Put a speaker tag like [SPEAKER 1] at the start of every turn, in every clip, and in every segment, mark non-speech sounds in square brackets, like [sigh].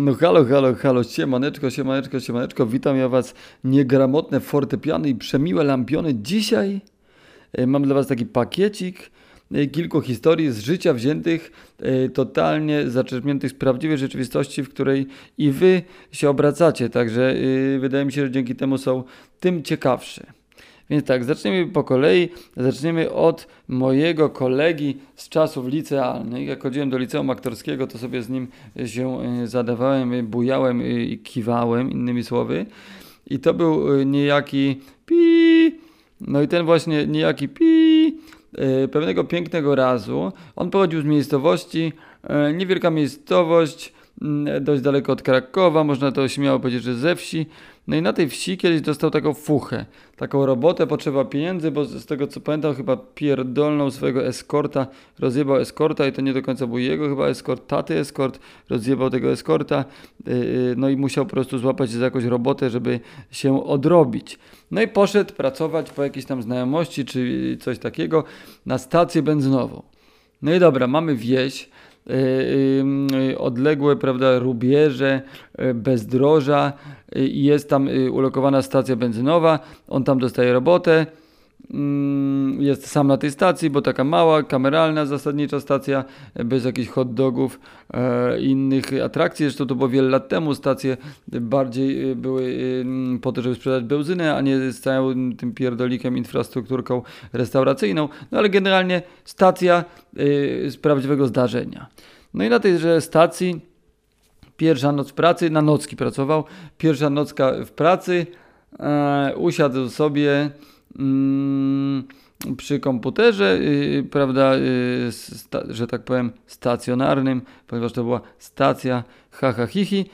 [SPEAKER 1] No halo, halo, halo, siemaneczko, siemaneczko, siemaneczko, witam ja was, niegramotne fortepiany i przemiłe lampiony. Dzisiaj e, mam dla was taki pakiecik, e, kilku historii z życia wziętych, e, totalnie zaczerpniętych z prawdziwej rzeczywistości, w której i wy się obracacie, także wydaje mi się, że dzięki temu są tym ciekawsze. Więc tak, zaczniemy po kolei. Zaczniemy od mojego kolegi z czasów licealnych. Jak chodziłem do liceum aktorskiego, to sobie z nim się e, zadawałem, bujałem i kiwałem, innymi słowy. I to był e, niejaki pi. No i ten właśnie niejaki pi e, pewnego pięknego razu. On pochodził z miejscowości, niewielka miejscowość, dość daleko od Krakowa, można to śmiało powiedzieć, że ze wsi. No i na tej wsi kiedyś dostał taką fuchę, taką robotę, potrzeba pieniędzy, bo z tego co pamiętam chyba pierdolną swojego eskorta, rozjebał eskorta i to nie do końca był jego chyba eskort, taty eskort, rozjebał tego eskorta, y, y, no i musiał po prostu złapać się za jakąś robotę, żeby się odrobić. No i poszedł pracować po jakiejś tam znajomości czy coś takiego na stację benzynową. No i dobra, mamy wieś, odległe, prawda, rubieże, y, bezdroża. Jest tam ulokowana stacja benzynowa, on tam dostaje robotę, jest sam na tej stacji, bo taka mała, kameralna, zasadnicza stacja, bez jakichś hot dogów, e, innych atrakcji. Zresztą to było wiele lat temu. Stacje bardziej były po to, żeby sprzedać benzynę, a nie z całym tym pierdolikiem, infrastrukturką restauracyjną. No ale generalnie stacja z prawdziwego zdarzenia. No i na tejże stacji pierwsza noc pracy, na nocki pracował, pierwsza nocka w pracy, e, usiadł sobie mm, przy komputerze, y, prawda, y, że tak powiem stacjonarnym, ponieważ to była stacja haha hihi.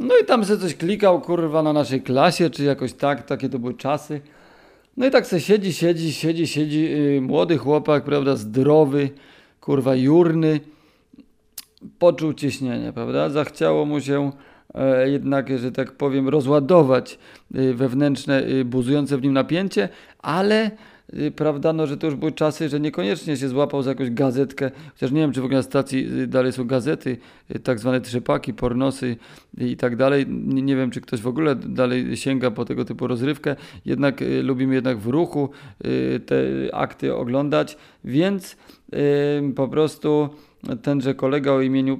[SPEAKER 1] No i tam sobie coś klikał, kurwa, na naszej klasie, czy jakoś tak, takie to były czasy. No i tak se siedzi, siedzi, siedzi, siedzi, yy, młody chłopak, prawda, zdrowy, kurwa, jurny, poczuł ciśnienie, prawda? Zachciało mu się jednak, że tak powiem, rozładować e, wewnętrzne, e, buzujące w nim napięcie, ale prawda, no, że to już były czasy, że niekoniecznie się złapał za jakąś gazetkę, chociaż nie wiem, czy w ogóle na stacji dalej są gazety, tak zwane trzepaki, pornosy i tak dalej. Nie, wiem, czy ktoś w ogóle dalej sięga po tego typu rozrywkę, jednak lubimy jednak w ruchu te akty oglądać, więc po prostu tenże kolega o imieniu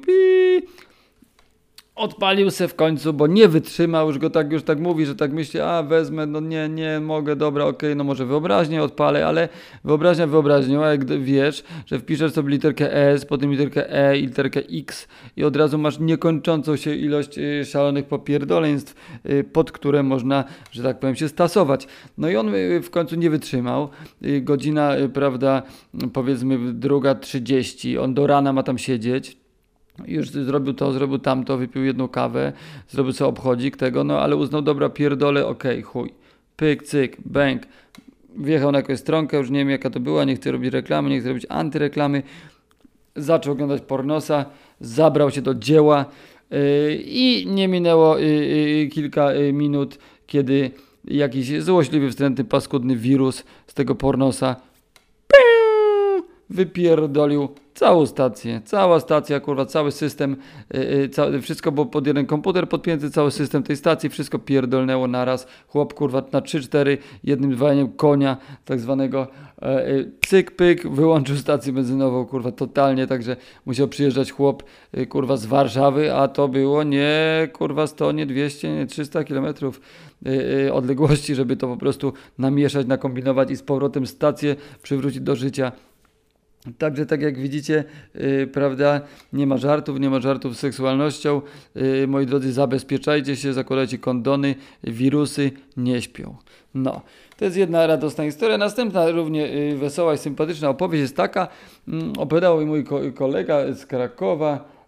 [SPEAKER 1] odpalił se w końcu, bo nie wytrzymał, już go tak, już tak mówi, że tak myśli, a wezmę, no nie, nie mogę, dobra, okej, okay, no może wyobraźnię odpalę, ale wyobraźnia wyobraźnią, a jak wiesz, że wpiszesz sobie literkę S, potem literkę E literkę X i od razu masz niekończącą się ilość y, szalonych popierdoleństw, y, pod które można, że tak powiem, się stasować. No i on y, w końcu nie wytrzymał, godzina, prawda, powiedzmy druga trzydzieści, on do rana ma tam siedzieć, już zrobił to, zrobił tamto, wypił jedną kawę, zrobił sobie obchodzik tego, no ale uznał, dobra, pierdolę, okej, okay, chuj. Pyk, cyk, bęk. Wjechał na jakąś stronkę, już nie wiem jaka to była, nie chcę robić reklamy, nie chcę robić antyreklamy. Zaczął oglądać pornosa, zabrał się do dzieła yy, i nie minęło yy, yy, kilka y, minut, kiedy jakiś złośliwy, wstrętny, paskudny wirus z tego pornosa wypierdolił całą stację, cała stacja, kurwa, cały system, yy, wszystko było pod jeden komputer podpięty, cały system tej stacji, wszystko pierdolnęło naraz. Chłop, kurwa, na 3-4, jednym dwaniem konia, tak zwanego, yy, cyk, pyk, wyłączył stację benzynową, kurwa, totalnie, także musiał przyjeżdżać chłop, yy, kurwa, z Warszawy, a to było nie, kurwa, 100, nie 200, nie 300 kilometrów odległości, żeby to po prostu namieszać, nakombinować i z powrotem stację przywrócić do życia. Także tak jak widzicie, yy, prawda, nie ma żartów, nie ma żartów z seksualnością. Yy, moi drodzy, zabezpieczajcie się, zakładajcie kondony, wirusy nie śpią. No, to jest jedna radosna historia. Następna równie yy, wesoła i sympatyczna opowieść jest taka, yy, opowiadał mi mój ko kolega z Krakowa,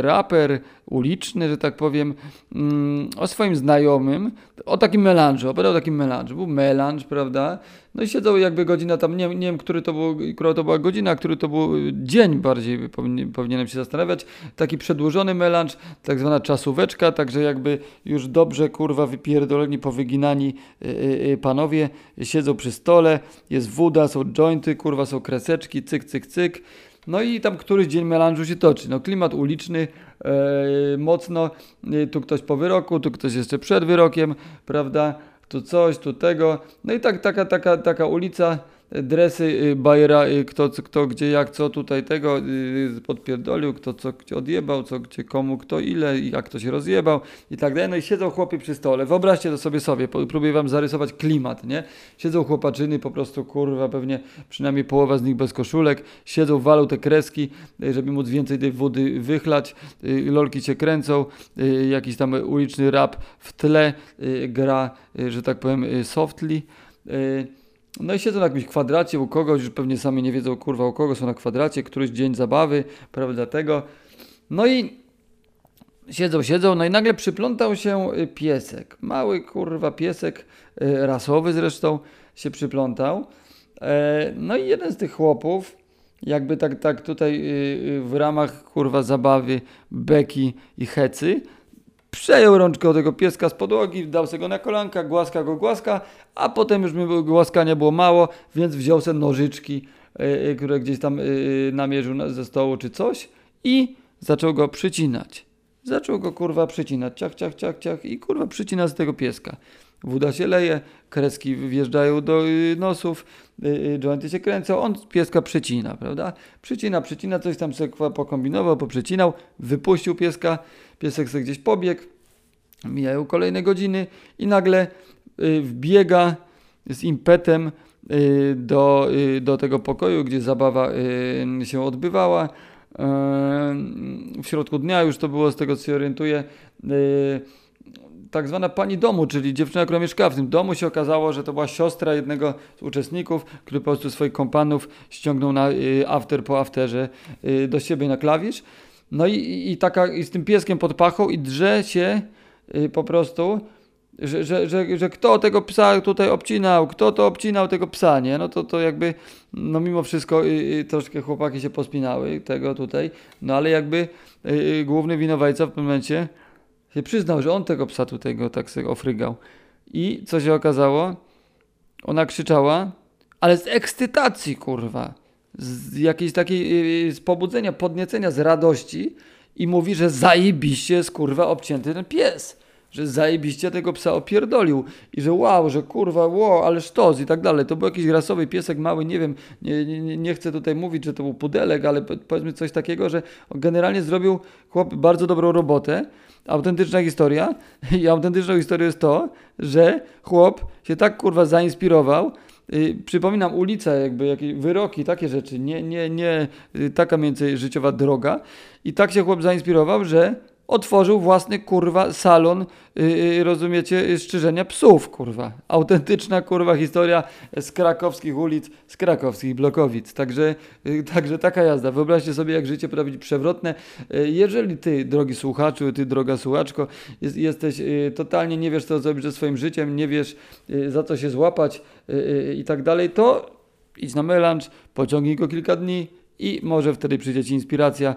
[SPEAKER 1] raper uliczny, że tak powiem, mm, o swoim znajomym, o takim melanżu, opowiadał o takim melanżu. Był melanż, prawda? No i siedzą jakby godzina tam, nie, nie wiem, który to był, która to była godzina, który to był dzień bardziej, powinien, powinienem się zastanawiać. Taki przedłużony melanż, tak zwana czasóweczka, także jakby już dobrze, kurwa, wypierdoleni, powyginani yy, yy, panowie siedzą przy stole, jest woda, są jointy, kurwa, są kreseczki, cyk, cyk, cyk No i tam któryś dzień melanżu się toczy. No klimat uliczny, e, mocno, e, tu ktoś po wyroku, tu ktoś jeszcze przed wyrokiem, prawda? Tu coś, tu tego. No i tak taka, taka, taka ulica dresy y, Bajera, y, kto, kto gdzie jak co tutaj tego y, podpierdolił, kto co gdzie odjebał, co gdzie komu kto ile jak ktoś rozjebał i tak dalej. No i siedzą chłopy przy stole. Wyobraźcie to sobie sobie, próbuję wam zarysować klimat, nie? Siedzą chłopaczyny, po prostu kurwa, pewnie przynajmniej połowa z nich bez koszulek, siedzą, walą te kreski, żeby móc więcej tej wody wychlać, lolki się kręcą, jakiś tam uliczny rap w tle gra, że tak powiem, softly. No i siedzą na jakimś kwadracie u kogoś, już pewnie sami nie wiedzą, kurwa, u kogo są na kwadracie, któryś dzień zabawy, prawda, tego. No i siedzą, siedzą, no i nagle przyplątał się y, piesek. Mały, kurwa, piesek, y, rasowy zresztą, się przyplątał. E, no i jeden z tych chłopów, jakby tak, tak tutaj y, w ramach, kurwa, zabawy, beki i hecy, Przejął rączkę od tego pieska z podłogi, dał sobie go na kolanka, głaska go, głaska, a potem już mi głaskania było mało, więc wziął sobie nożyczki, yy, które gdzieś tam yy, namierzył na, ze stołu czy coś i zaczął go przycinać. Zaczął go kurwa przycinać, ciach, ciach, ciach, ciach i kurwa przycina z tego pieska. Woda się leje, kreski wjeżdżają do yy, nosów, yy, jointy się kręcą, on pieska przycina, prawda? Przycina, przycina, coś tam sobie pokombinował, poprzecinał, wypuścił pieska, piesek sobie gdzieś pobiegł, mijają kolejne godziny i nagle y, wbiega z impetem y, do, y, do tego pokoju, gdzie zabawa się odbywała. W środku dnia już to było, z tego co się orientuję, tak zwana pani domu, czyli dziewczyna, która mieszkała w tym domu, się okazało, że to była siostra jednego z uczestników, który po prostu swoich kompanów ściągnął na after po afterze do siebie na klawisz. No i, i, taka, i z tym pieskiem pod pachą i drze się y, po prostu, że, że, że, że kto tego psa tutaj obcinał, kto to obcinał tego psa, nie? No to, to jakby, no mimo wszystko y, y, troszkę chłopaki się pospinały tego tutaj, no ale jakby y, y główny winowajca w pewnym momencie się przyznał, że on tego psa tutaj go tak sobie ofrygał. I co się okazało? Ona krzyczała, ale z ekscytacji, kurwa z jakiejś takiej y, y, z pobudzenia, podniecenia, z radości i mówi, że zajebiście jest kurwa obcięty ten pies. Że zajebiście tego psa opierdolił i że wow, że kurwa, wow, ale sztos i tak dalej. To był jakiś rasowy piesek mały, nie wiem, nie, nie, nie chcę tutaj mówić, że to był pudelek, ale powiedzmy coś takiego, że generalnie zrobił chłop bardzo dobrą robotę. Autentyczna historia [laughs] i autentyczną historią jest to, że chłop się tak kurwa zainspirował, przypominam, ulica, jakby jakieś wyroki, takie rzeczy, nie, nie, nie y, taka międzyżyciowa droga. I tak się chłop zainspirował, że otworzył własny kurwa salon, yy, rozumiecie, szczerzenia psów, kurwa. Autentyczna kurwa historia z krakowskich ulic, z krakowskich blokowic. Także, yy, także taka jazda. Wyobraźcie sobie, jak życie prowadzi przewrotne. Yy, jeżeli ty, drogi słuchaczu, ty, droga słuchaczko, jest, jesteś totalnie nie wiesz, co zrobić ze swoim życiem, nie wiesz, za co się złapać i tak dalej, to idź na melanż, pociągnij go kilka dni i może wtedy przyjdzie ci inspiracja.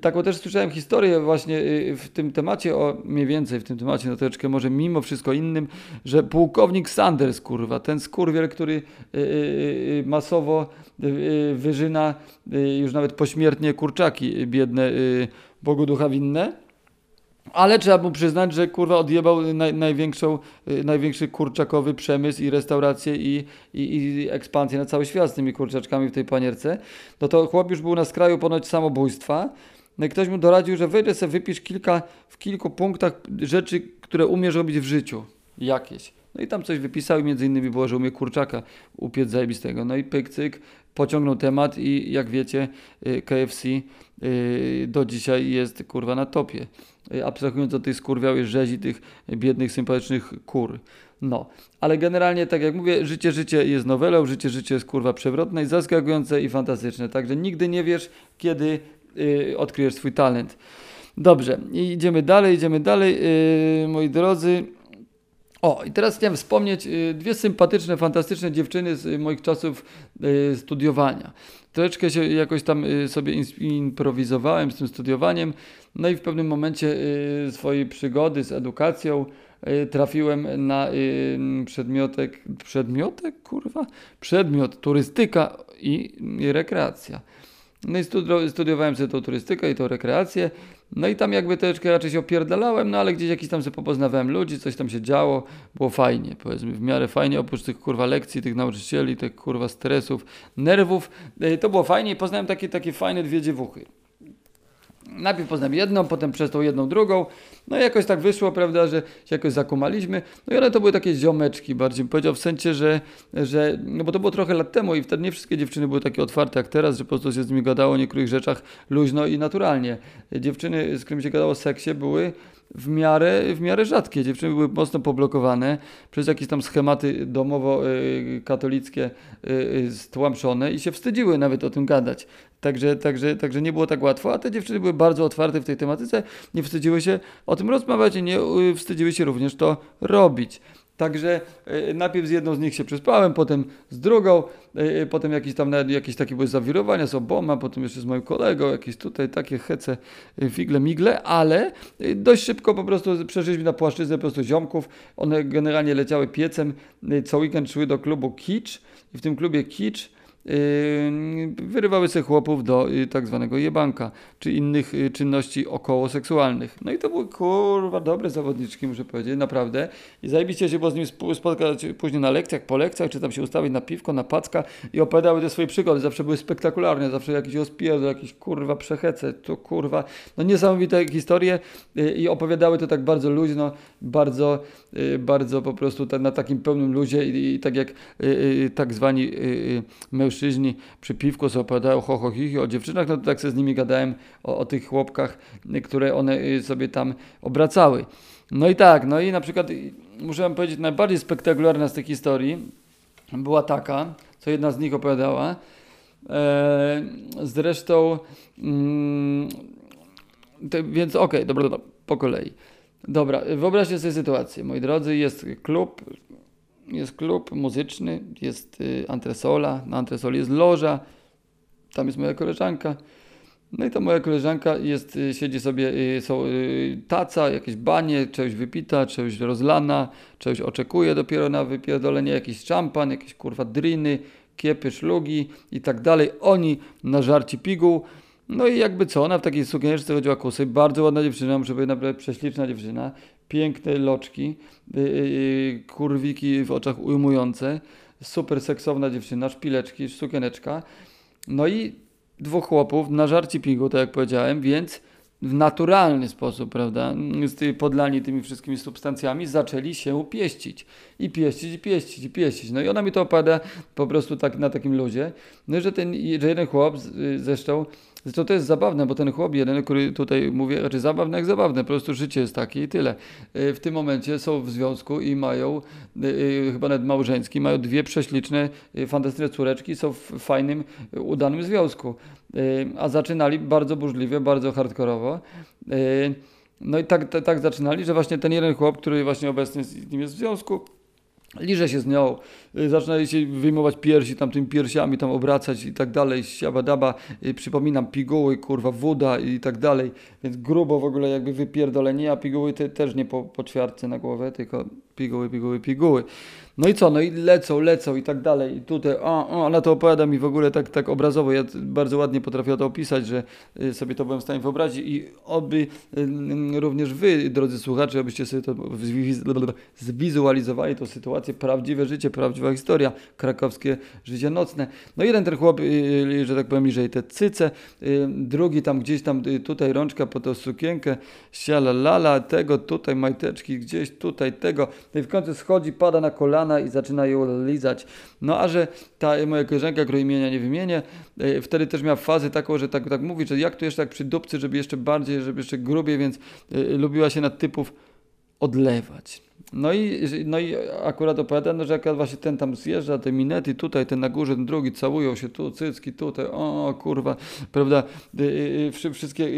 [SPEAKER 1] Taką też słyszałem historię właśnie y, w tym temacie, o mniej więcej w tym temacie, no troszeczkę może mimo wszystko innym, że pułkownik Sanders, kurwa, ten skurwiel, który y, y, masowo wyżyna już nawet pośmiertnie kurczaki biedne, Bogu ducha winne, ale trzeba mu przyznać, że kurwa odjebał naj, największą, y, największy kurczakowy przemysł i restaurację i, i, i, ekspansję na cały świat z tymi kurczaczkami w tej panierce. No to chłop już był na skraju ponoć samobójstwa. No i ktoś mu doradził, że wejdę sobie wypisz kilka, w kilku punktach rzeczy, które umiesz robić w życiu. Jakieś. No i tam coś wypisał i między innymi było, że umie kurczaka upiec zajebistego. No i pyk, cyk, pociągnął temat i jak wiecie y, KFC y, do dzisiaj jest kurwa na topie. Y, abstrahując od tej skurwiałej rzezi tych biednych, sympatycznych kur. No, ale generalnie, tak jak mówię, życie, życie jest nowelą, życie, życie jest kurwa przewrotne i zaskakujące i fantastyczne. Także nigdy nie wiesz, kiedy yy, odkryjesz swój talent. Dobrze, idziemy dalej, idziemy dalej, yy, moi drodzy. O, i teraz chciałem wspomnieć yy, dwie sympatyczne, fantastyczne dziewczyny z moich czasów yy, studiowania. Troszeczkę się jakoś tam sobie improwizowałem z tym studiowaniem. No i w pewnym momencie y, swojej przygody z edukacją y, trafiłem na y, przedmiotek, przedmiotek, kurwa? Przedmiot turystyka i rekreacja. No i studi- studiowałem sobie tą turystykę i tą rekreację. No i tam jakby troszeczkę raczej się opierdalałem, no ale gdzieś jakiś tam sobie popoznawałem ludzi, coś tam się działo, było fajnie, powiedzmy, w miarę fajnie, oprócz tych kurwa lekcji, tych nauczycieli, tych kurwa stresów, nerwów, y, to było fajnie i poznałem takie, takie fajne dwie dziewuchy. Najpierw poznałem jedną, potem przez tą jedną drugą. No i jakoś tak wyszło, prawda, że się jakoś zakumaliśmy. No i one to były takie ziomeczki bardziej, bym powiedział w sensie, że, że no bo to było trochę lat temu i wtedy nie wszystkie dziewczyny były takie otwarte jak teraz, że po prostu się z nimi gadało o niektórych rzeczach luźno i naturalnie. Dziewczyny, z którymi się gadało o seksie były w miarę, w miarę rzadkie. Dziewczyny były mocno poblokowane przez jakieś tam schematy domowo-katolickie y, y, stłamszone i się wstydziły nawet o tym gadać. Także, także, także nie było tak łatwo, a te dziewczyny były bardzo otwarte w tej tematyce, nie wstydziły się o tym rozmawiać i nie y, wstydziły się również to robić. Także y, najpierw z jedną z nich się przespałem, potem z drugą, y, potem jakieś tam jakieś takie były zawirowania z oboma, potem jeszcze z moim kolegą, jakieś tutaj takie hece, figle, migle, ale dość szybko po prostu przeszliśmy na płaszczyznę po prostu ziomków. One generalnie leciały piecem, co weekend szły do klubu Kicz i w tym klubie Kicz wyrywały sobie chłopów do y, tak zwanego jebanka, czy innych y, czynności około seksualnych. No i to były kurwa dobre zawodniczki, muszę powiedzieć, naprawdę. I zajebiście się było z nimi sp- spotkać później na lekcjach, po lekcjach, czy tam się ustawić na piwko, na packa i opowiadały te swoje przygody. Zawsze były spektakularne, zawsze jakiś rozpierdol, jakieś kurwa przechece, to kurwa, no niesamowite historie y, i opowiadały to tak bardzo luźno, bardzo, bardzo po prostu na takim pełnym luzie i, i tak jak tak zwani y, mężczyźni przy piwku sobie opowiadają ho, ho, hi, hi o dziewczynach, no to tak sobie z nimi gadałem o, o tych chłopkach, które one y, sobie tam obracały. No i tak, no i na przykład y, muszę wam powiedzieć, najbardziej spektakularna z tych historii była taka, co jedna z nich opowiadała. E, zresztą, mm, więc okej, dobra, dobra, po kolei. Dobra, wyobraźcie sobie sytuację, moi drodzy, jest klub, jest klub muzyczny, jest y, antresola, na antresoli jest loża, tam jest moja koleżanka. No i ta moja koleżanka jest, y, siedzi sobie, y, są taca, jakieś banie, czegoś wypita, czegoś rozlana, czegoś oczekuje dopiero na wypierdolenie, jakiś szampan, jakieś kurwa driny, kiepy, szlugi i tak dalej. Oni na żarci piguł. No i jakby co, ona w takiej sukieneczce chodziła kusy, bardzo ładna dziewczyna, muszę powiedzieć, naprawdę prześliczna dziewczyna, piękne loczki, yy, yy, kurwiki w oczach ujmujące, super seksowna dziewczyna, szpileczki, sukieneczka. No i dwóch chłopów na żarci pigu, tak jak powiedziałem, więc w naturalny sposób, prawda, podlani tymi wszystkimi substancjami zaczęli się pieścić. I pieścić, i pieścić, i pieścić. No i ona mi to opada po prostu tak na takim luzie. No że ten że jeden chłop y, zresztą, zresztą to jest zabawne, bo ten chłop jeden, który tutaj mówię, raczej zabawne jak zabawne, po prostu życie jest takie i tyle. Y, W tym momencie są w związku i mają, y, y, chyba nawet małżeński, mają dwie prześliczne, fantastyczne córeczki, są w fajnym, udanym związku. A zaczynali bardzo burzliwie, bardzo hardkorowo. No i tak, tak, tak zaczynali, że właśnie ten jeden chłop, który właśnie obecnie z nim jest w związku, liże się z nią, y, zaczynali się wyjmować piersi, tam tymi piersiami tam obracać i tak dalej, siabadaba, y, przypominam piguły, kurwa, woda i tak dalej, więc grubo w ogóle jakby wypierdolenie, a piguły te, też nie po, po ćwiartce na głowę, tylko piguły, piguły, piguły. No i co, no i lecą, lecą i tak dalej. I tutaj, o, o, ona to opowiada mi w ogóle tak, tak obrazowo. Ja bardzo ładnie potrafię to opisać, że y, sobie to byłem w stanie wyobrazić i oby y, y, również wy, drodzy słuchacze, abyście sobie to zwiz- zwizualizowali tą sytuację, prawdziwe życie, prawdziwa historia, krakowskie życie nocne. No jeden ten chłop, że tak powiem, liże te cyce, drugi tam gdzieś tam tutaj rączka po tą sukienkę, siala lala, tego tutaj majteczki, gdzieś tutaj tego. No i w końcu schodzi, pada na kolana i zaczyna ją lizać. No a że ta moja koleżanka, której imienia nie wymienię, y, wtedy też miała fazę taką, że tak, tak mówi, że jak tu jeszcze tak przy dupcy, żeby jeszcze bardziej, żeby jeszcze grubiej, więc y, lubiła się na typów odlewać. No i, no i akurat opowiada, no, że jak właśnie ten tam zjeżdża, te minety tutaj, ten na górze, ten drugi całują się tu, cycki tutaj, o kurwa, prawda, wszy- wszystkie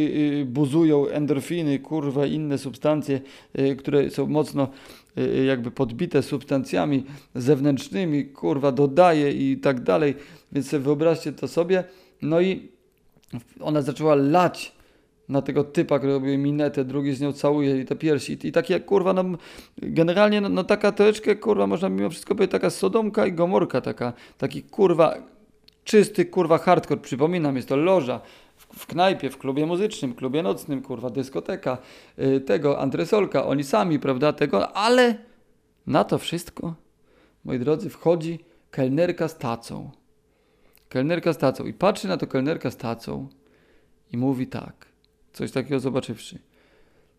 [SPEAKER 1] buzują endorfiny, kurwa, inne substancje, które są mocno jakby podbite substancjami zewnętrznymi, kurwa, dodaje i tak dalej, więc sobie wyobraźcie to sobie, no i ona zaczęła lać na tego typa, który robił minetę, drugi z nią całuje i te piersi. I, i takie, kurwa, no generalnie, no, no taka troszeczkę, kurwa, można mimo wszystko powiedzieć, taka Sodomka i Gomorka taka, taki, kurwa, czysty kurwa hardcore, przypominam, jest to loża w, knajpie, w klubie muzycznym, klubie nocnym, kurwa dyskoteka, yy, tego, antresolka, oni sami, prawda, tego, ale na to wszystko, moi drodzy, wchodzi kelnerka z tacą. Kelnerka z tacą i patrzy na to kelnerka z tacą i mówi tak, coś takiego zobaczywszy.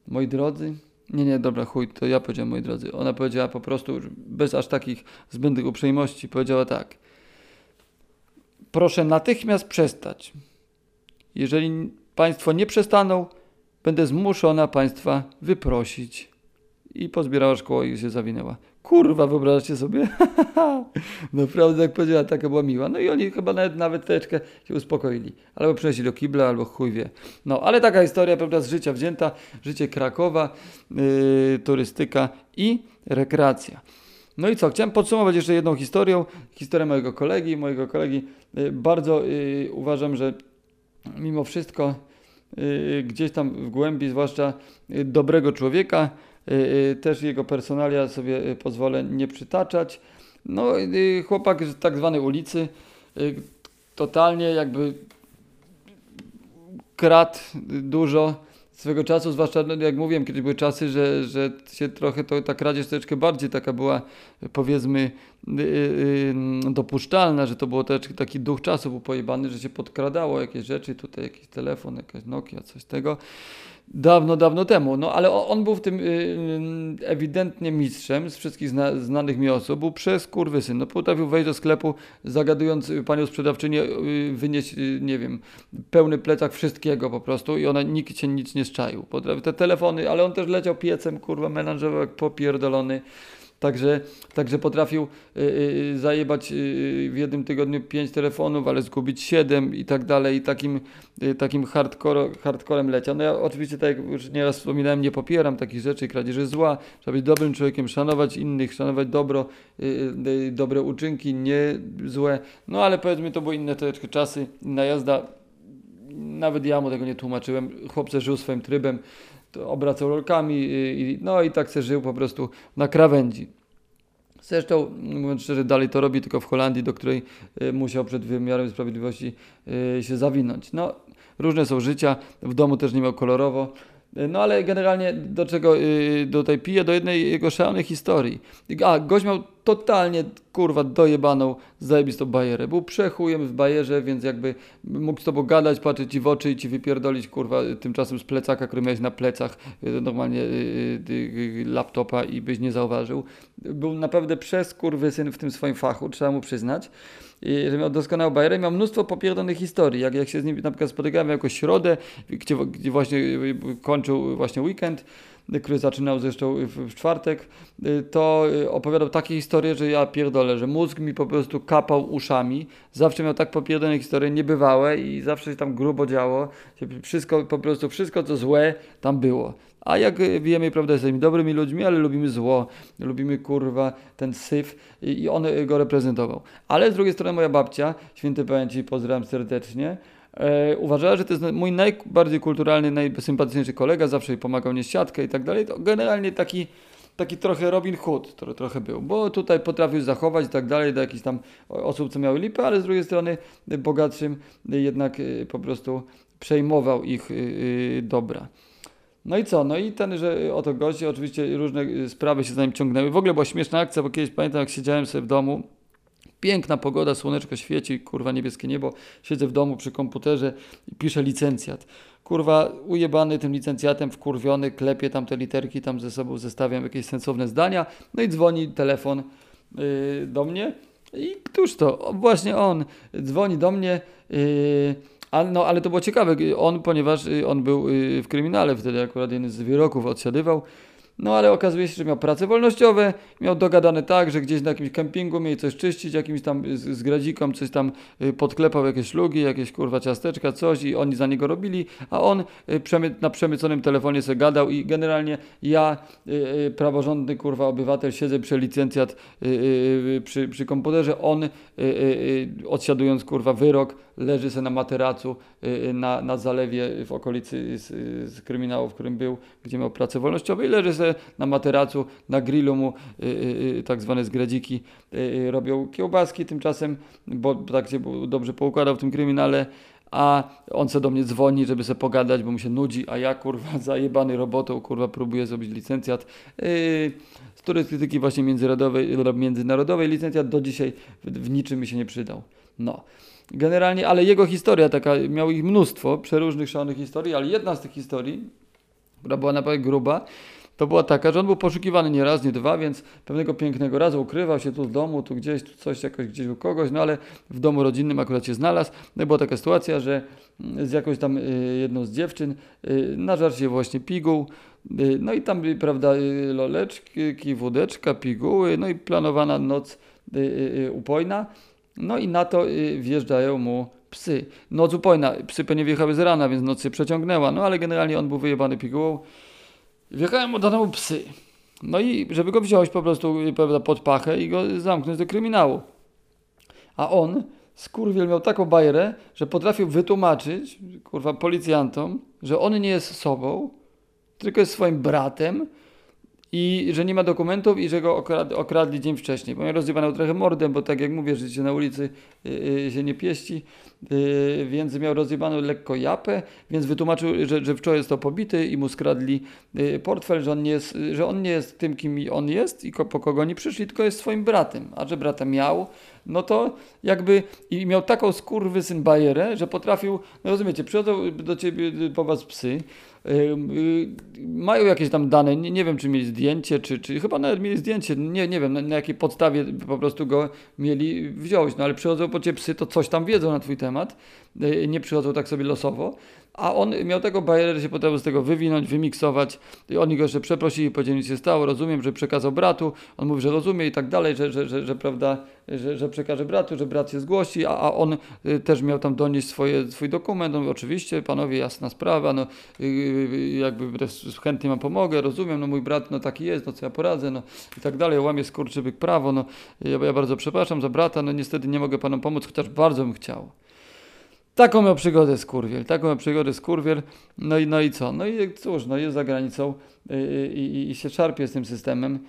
[SPEAKER 1] Moi drodzy, nie, nie, dobra, chuj, to ja powiedziałem, moi drodzy. Ona powiedziała po prostu, bez aż takich zbędnych uprzejmości, powiedziała tak. Proszę natychmiast przestać. Jeżeli Państwo nie przestaną, będę zmuszona Państwa wyprosić. I pozbierała szkołę i się zawinęła. Kurwa, wyobraźcie sobie? [laughs] Naprawdę, jak powiedziała, taka była miła. No i oni chyba nawet, nawet troszeczkę się uspokoili. Albo przeszli do kibla, albo chuj wie. No, ale taka historia, prawda, z życia wzięta. Życie Krakowa, yy, turystyka i rekreacja. No i co, chciałem podsumować jeszcze jedną historią. Historię mojego kolegi. Mojego kolegi yy, bardzo yy, uważam, że mimo wszystko yy, gdzieś tam w głębi, zwłaszcza yy, dobrego człowieka, Y, y, też jego personalia sobie y, pozwolę nie przytaczać. No, chłopak z tak zwanej ulicy, totalnie jakby kradł dużo swego czasu, zwłaszcza no, jak mówiłem, kiedy były czasy, że, że się trochę to, ta kradzież troszeczkę bardziej taka była powiedzmy dopuszczalna, że to było też taki duch czasu był pojebany, że się podkradało jakieś rzeczy, tutaj jakiś telefon, jakaś Nokia, coś tego. Dawno, dawno temu. No ale on był w tym y, y, ewidentnie mistrzem z wszystkich zna, znanych mi osób. Był przez kurwysyn. No potrafił wejść do sklepu, zagadując panią sprzedawczynię, y, wynieść, nie wiem, pełny plecak wszystkiego po prostu i ona nikt się nic nie szczaił. Potrafił te telefony, ale on też leciał piecem, kurwa, melanżował jak popierdolony. Także, także potrafił y, y, zajebać y, w jednym tygodniu pięć telefonów, ale zgubić siedem i tak dalej. I takim, takim hardcore, hardcorem leciał. No ja oczywiście, tak jak już nieraz wspominałem, nie popieram takich rzeczy, kradzieży zła. Trzeba być dobrym człowiekiem, szanować innych, szanować dobro, dobre uczynki, nie złe. No ale powiedzmy, to były inne troszeczkę czasy, inna jazda. Nawet ja mu tego nie tłumaczyłem. Chłopcze żył swoim trybem obracał rolkami i, no i tak se żył po prostu na krawędzi. Zresztą, mówiąc szczerze, dalej to robi, tylko w Holandii, do której y, musiał przed wymiarem sprawiedliwości y, się zawinąć. No, różne są życia, w domu też nie miał kolorowo. No ale generalnie do czego yy, tutaj piję? Do jednej jego szalonej historii. A, gość miał totalnie, kurwa, dojebaną, zajebistą bajerę. Był przechujem w bajerze, więc jakby mógł z tobą gadać, patrzeć ci w oczy i ci wypierdolić, kurwa, tymczasem z plecaka, który miałeś na plecach, yy, normalnie yy, yy, laptopa i byś nie zauważył. Był naprawdę przez syn w tym swoim fachu, trzeba mu przyznać i że miał doskonałą bajerę, miał mnóstwo popierdonych historii, jak, jak się z nim na przykład spotykałem jako środę, gdzie, gdzie właśnie kończył właśnie weekend, który zaczynał zresztą w, czwartek, to opowiadał takie historie, że ja pierdolę, że mózg mi po prostu kapał uszami, zawsze miał tak popierdolone historie niebywałe i zawsze się tam grubo działo, wszystko po prostu, wszystko co złe tam było. A jak wiemy, prawda, jesteśmy dobrymi ludźmi, ale lubimy zło, lubimy kurwa ten syf i on go reprezentował. Ale z drugiej strony moja babcia, święty pamięci, pozdrawiam serdecznie, e, uważała, że to jest mój najbardziej kulturalny, najsympatyczniejszy kolega, zawsze pomagał mnie siatkę i tak dalej. To generalnie taki taki trochę Robin Hood który trochę był, bo tutaj potrafił zachować i tak dalej do jakichś tam osób, co miały lipę, ale z drugiej strony bogatszym jednak e, po prostu przejmował ich e, dobra. No i co? No i ten, że oto gości, oczywiście różne sprawy się za nim ciągnęły. W ogóle była śmieszna akcja, bo kiedyś pamiętam, jak siedziałem sobie w domu, piękna pogoda, słoneczko świeci, kurwa niebieskie niebo, siedzę w domu przy komputerze i piszę licencjat. Kurwa, ujebany tym licencjatem, wkurwiony, klepie tam te literki, tam ze sobą zestawiam jakieś sensowne zdania, no i dzwoni telefon yy, do mnie. I któż to? O, właśnie on. Dzwoni do mnie, yy, ale, no, ale to było ciekawe, on, ponieważ y, on był y, w kryminale wtedy, akurat jeden z wyroków odsiadywał, no ale okazuje się, że miał prace wolnościowe, miał dogadane tak, że gdzieś na jakimś kempingu mieli coś czyścić, jakimś tam z, z gradziką coś tam y, podklepał jakieś szlugi, jakieś kurwa ciasteczka, coś i oni za niego robili, a on przemy na przemyconym telefonie sobie gadał i generalnie ja, praworządny kurwa obywatel, siedzę przy licencjat przy, przy komputerze, on odsiadując kurwa wyrok, leży se na materacu y, na, na zalewie w okolicy z, z kryminału, w którym był, gdzie miał pracę wolnościową i leży se na materacu, na grillu mu y, y, tak zwane zgradziki robią kiełbaski tymczasem, bo tak się dobrze poukładał w tym kryminale, a on se do mnie dzwoni, żeby se pogadać, bo mu się nudzi, a ja kurwa [laughs] zajebany robotą, kurwa próbuję zrobić licencjat yy, z turystyki właśnie międzynarodowej, międzynarodowej licencjat do dzisiaj w, w niczym mi się nie przydał. No. Generalnie, ale jego historia taka, miał ich mnóstwo, przeróżnych szalonych historii, ale jedna z tych historii, która była naprawdę gruba, to była taka, że on był poszukiwany nie raz, nie dwa, więc pewnego pięknego razu ukrywał się tu z domu, tu gdzieś, tu coś jakoś gdzieś u kogoś, no ale w domu rodzinnym akurat się znalazł. No i była taka sytuacja, że mm, z jakąś tam y, jedną z dziewczyn y, nażarł się właśnie piguł, y, no i tam, prawda, loleczki, wódeczka, piguły, no i planowana noc upojna. No i na to wjeżdżają mu psy. Noc upojna, psy pewnie wjechały z rana, więc noc się przeciągnęła, no ale generalnie on był wyjebany pigułą. Wjechałem mu do domu psy. No i żeby go wziąć po prostu prawda, pod pachę i go zamknąć do kryminału. A on, skurwiel, miał taką bajerę, że potrafił wytłumaczyć, kurwa, policjantom, że on nie jest sobą, tylko jest swoim bratem i że nie ma dokumentów i że go okradli, okradli dzień wcześniej. Bo miał rozjebano trochę mordem, bo tak jak mówię, się na ulicy yy, się nie pieści, yy, więc miał rozjebaną lekko japę, więc wytłumaczył, że, że wczoraj jest to pobity i mu skradli y, portfel, że on, nie jest, że on nie jest tym, kim on jest i po kogo oni przyszli, tylko jest swoim bratem. A że brata miał, no to jakby i miał taką syn bajerę, że potrafił, no rozumiecie, przychodzą do ciebie po was psy, Y, mają jakieś tam dane, nie, nie, wiem czy mieli zdjęcie, czy, czy chyba nawet mieli zdjęcie, nie, nie wiem na, na, jakiej podstawie po prostu go mieli wziąć, no ale przychodzą po ciebie psy, to coś tam wiedzą na twój temat, y, nie przychodzą tak sobie losowo, a on miał tego bajerę, że się potrafił z tego wywinąć, wymiksować. I oni go jeszcze przeprosili, powiedzieli, się stało, rozumiem, że przekazał bratu. On mówi, że rozumie i tak dalej, że, że, że, że prawda, że, że przekaże bratu, że brat się zgłosi, a, a on y, też miał tam donieść swoje, swój dokument. On mówi, oczywiście, panowie, jasna sprawa, no y, jakby chętnie wam pomogę, rozumiem, no mój brat no taki jest, no co ja poradzę, no i tak dalej, łamie skurczybyk prawo, no ja, ja bardzo przepraszam za brata, no niestety nie mogę panom pomóc, chociaż bardzo bym chciał. Taką miał przygodę z Kurwiel, taką miał przygodę z Kurwiel, no i, no i co? No i cóż, no jest za granicą i, i, i się szarpie z tym systemem,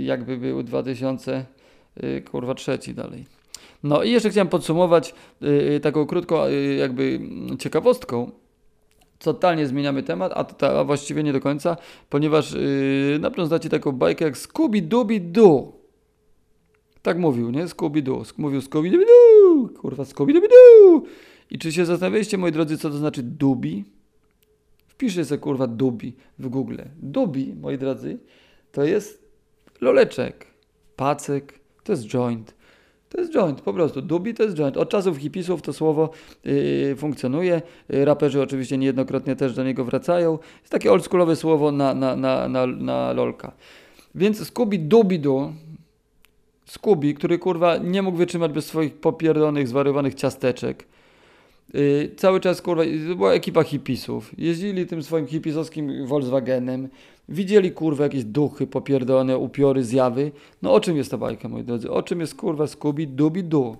[SPEAKER 1] jakby był 2000, kurwa, trzeci dalej. No i jeszcze chciałem podsumować taką krótką jakby ciekawostką, totalnie zmieniamy temat, a, to, a właściwie nie do końca, ponieważ yy, na pewno znacie taką bajkę jak Scooby-Dooby-Doo. Tak mówił, nie? Scooby-Doo. Mówił Scooby-Dooby-Doo. Kurwa, Scooby-Dooby-Doo. I czy się zastanawialiście, moi drodzy, co to znaczy dubi? Wpiszcie sobie, kurwa, dubi w Google. Dubi, moi drodzy, to jest loleczek, pacek, to jest joint. To jest joint, po prostu. Dubi to jest joint. Od czasów hipisów to słowo yy, funkcjonuje. Yy, raperzy oczywiście niejednokrotnie też do niego wracają. Jest takie oldschoolowe słowo na, na, na, na, na lolka. Więc Scooby Dubi Doo Scooby, który kurwa nie mógł wytrzymać bez swoich popierdonych, zwariowanych ciasteczek. Yy, cały czas kurwa, była ekipa hipisów. Jeździli tym swoim hipisowskim Volkswagenem. Widzieli kurwa jakieś duchy popierdolone, upiory, zjawy. No o czym jest ta bajka, moi drodzy? O czym jest kurwa Scooby Dubi Doo?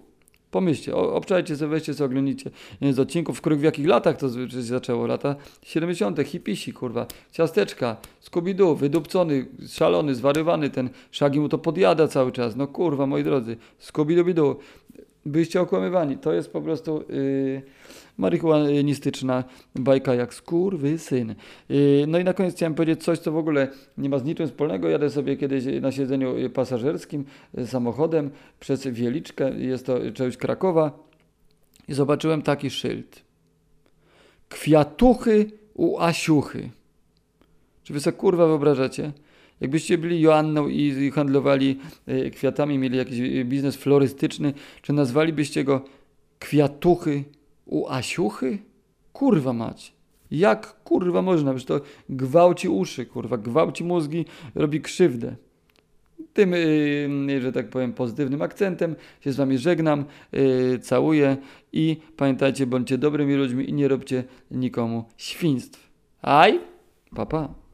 [SPEAKER 1] Pomyślcie, obczajcie sobie, weźcie co oglądnicie. Jeden z odcinków, w których w jakich latach to się zaczęło? Lata 70. hipisi, kurwa. Ciasteczka, Scooby-Doo, wydupcony, szalony, zwariowany ten. Szagi mu to podjada cały czas. No kurwa, moi drodzy. Scooby-Doo byliście okłamywani. To jest po prostu yy, marihuanistyczna bajka jak skurwy syn. Yy, no i na koniec chciałem powiedzieć coś, co w ogóle nie ma z niczym wspólnego. Jadę sobie kiedyś na siedzeniu pasażerskim yy, samochodem przez Wieliczkę, jest to część Krakowa i zobaczyłem taki szyld. Kwiatuchy u Asiuchy. Czy wy sobie kurwa wyobrażacie? Jakbyście byli Joanną i handlowali e, kwiatami, mieli jakiś e, biznes florystyczny, czy nazwalibyście go kwiatuchy u Asiuchy? Kurwa mać. Jak kurwa można? Przecież to gwałci uszy, kurwa, gwałci mózgi, robi krzywdę. Tym, yy, że tak powiem, pozytywnym akcentem się z Wami żegnam, całuję i pamiętajcie, bądźcie dobrymi ludźmi i nie róbcie nikomu świństw. Aj, papa. Pa.